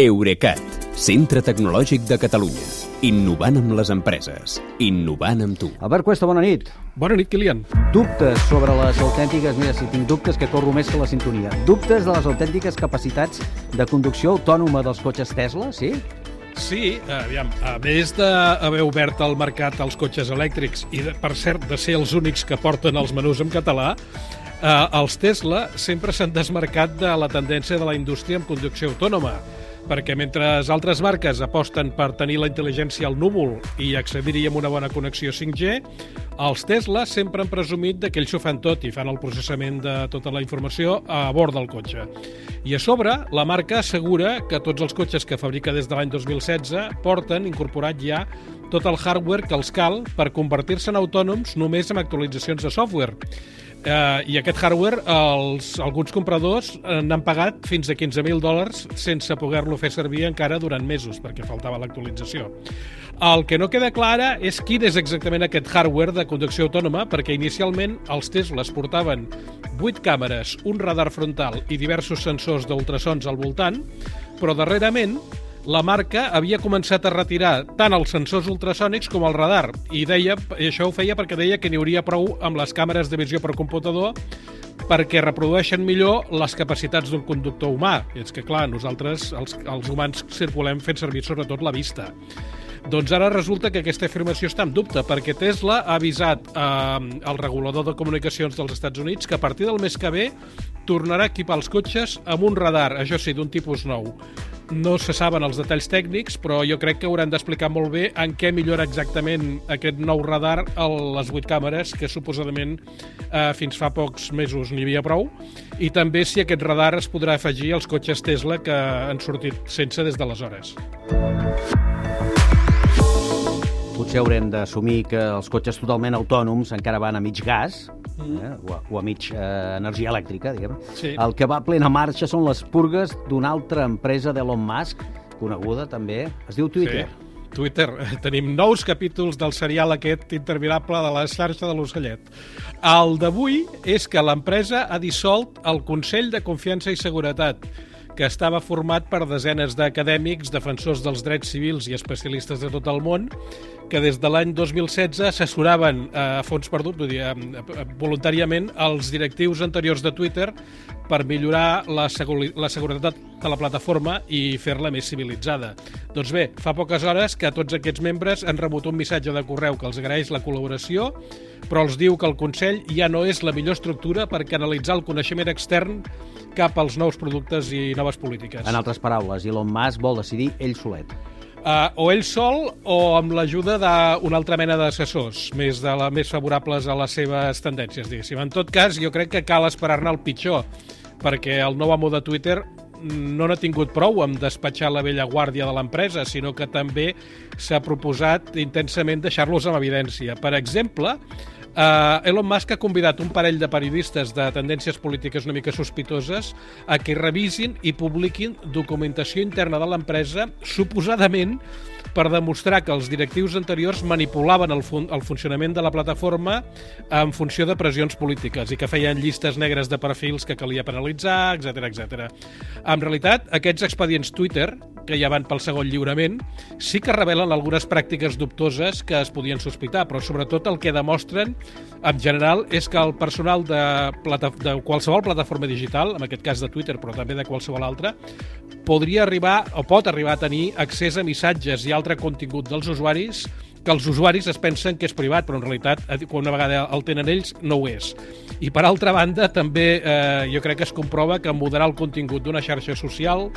Eurecat, centre tecnològic de Catalunya. Innovant amb les empreses. Innovant amb tu. Albert Cuesta, bona nit. Bona nit, Kilian. Dubtes sobre les autèntiques... Mira, si tinc dubtes que corro més que la sintonia. Dubtes de les autèntiques capacitats de conducció autònoma dels cotxes Tesla, sí? Sí, aviam, a més d'haver obert el mercat als cotxes elèctrics i, de, per cert, de ser els únics que porten els menús en català, eh, els Tesla sempre s'han desmarcat de la tendència de la indústria en conducció autònoma perquè mentre altres marques aposten per tenir la intel·ligència al núvol i accedir-hi amb una bona connexió 5G, els Tesla sempre han presumit que ells ho fan tot i fan el processament de tota la informació a bord del cotxe. I a sobre, la marca assegura que tots els cotxes que fabrica des de l'any 2016 porten incorporat ja tot el hardware que els cal per convertir-se en autònoms només amb actualitzacions de software. Uh, I aquest hardware, els, alguns compradors uh, n'han pagat fins a 15.000 dòlars sense poder-lo fer servir encara durant mesos, perquè faltava l'actualització. El que no queda clara és quin és exactament aquest hardware de conducció autònoma, perquè inicialment els Teslas portaven 8 càmeres, un radar frontal i diversos sensors d'ultrasons al voltant, però darrerament la marca havia començat a retirar tant els sensors ultrasònics com el radar i deia, i això ho feia perquè deia que n'hi hauria prou amb les càmeres de visió per computador perquè reprodueixen millor les capacitats d'un conductor humà. I és que, clar, nosaltres, els, els humans, circulem fent servir sobretot la vista. Doncs ara resulta que aquesta afirmació està en dubte, perquè Tesla ha avisat eh, el regulador de comunicacions dels Estats Units que a partir del mes que ve tornarà a equipar els cotxes amb un radar, això sí, d'un tipus nou. No se saben els detalls tècnics, però jo crec que hauran d'explicar molt bé en què millora exactament aquest nou radar a les 8 càmeres, que suposadament eh, fins fa pocs mesos n'hi havia prou, i també si aquest radar es podrà afegir als cotxes Tesla que han sortit sense des d'aleshores. Potser haurem d'assumir que els cotxes totalment autònoms encara van a mig gas, eh, o, a, o a mig eh, energia elèctrica, diguem. Sí. El que va a plena marxa són les purgues d'una altra empresa d'Elon Musk, coneguda també, es diu Twitter. Sí. Twitter. Tenim nous capítols del serial aquest interminable de la xarxa de l'ocellet. El d'avui és que l'empresa ha dissolt el Consell de Confiança i Seguretat, que estava format per desenes d'acadèmics, defensors dels drets civils i especialistes de tot el món, que des de l'any 2016 assessoraven eh, a fons perdut, vull dir, voluntàriament, els directius anteriors de Twitter per millorar la, seguri la seguretat de la plataforma i fer-la més civilitzada. Doncs bé, fa poques hores que tots aquests membres han rebut un missatge de correu que els agraeix la col·laboració, però els diu que el Consell ja no és la millor estructura per canalitzar el coneixement extern cap als nous productes i noves polítiques. En altres paraules, Elon Musk vol decidir ell solet. Uh, o ell sol o amb l'ajuda d'una altra mena d'assessors, més, de la, més favorables a les seves tendències, diguéssim. En tot cas, jo crec que cal esperar-ne el pitjor, perquè el nou amo de Twitter no n'ha tingut prou amb despatxar la vella guàrdia de l'empresa, sinó que també s'ha proposat intensament deixar-los en evidència. Per exemple, Uh, Elon Musk ha convidat un parell de periodistes de tendències polítiques una mica sospitoses a que revisin i publiquin documentació interna de l'empresa suposadament per demostrar que els directius anteriors manipulaven el, fun el funcionament de la plataforma en funció de pressions polítiques i que feien llistes negres de perfils que calia penalitzar, etc etc. En realitat, aquests expedients Twitter, que ja van pel segon lliurament, sí que revelen algunes pràctiques dubtoses que es podien sospitar, però sobretot el que demostren, en general, és que el personal de, plata de qualsevol plataforma digital, en aquest cas de Twitter, però també de qualsevol altra, podria arribar o pot arribar a tenir accés a missatges i altre contingut dels usuaris que els usuaris es pensen que és privat, però en realitat, quan una vegada el tenen ells, no ho és. I per altra banda, també eh, jo crec que es comprova que moderar el contingut d'una xarxa social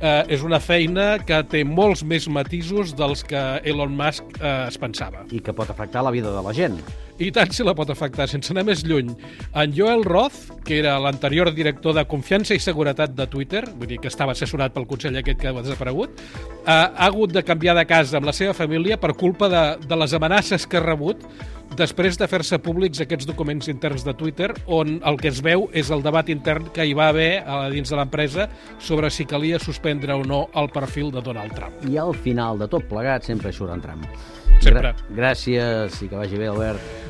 eh, és una feina que té molts més matisos dels que Elon Musk eh, es pensava. I que pot afectar la vida de la gent. I tant si la pot afectar, sense anar més lluny. En Joel Roth, que era l'anterior director de Confiança i Seguretat de Twitter, vull dir que estava assessorat pel Consell aquest que ha desaparegut, eh, ha hagut de canviar de casa amb la seva família per culpa de, de les amenaces que ha rebut després de fer-se públics aquests documents interns de Twitter, on el que es veu és el debat intern que hi va haver a dins de l'empresa sobre si calia suspendre o no el perfil de Donald Trump. I al final de tot plegat sempre surt en tram. Sempre. Gra gràcies i que vagi bé, Albert.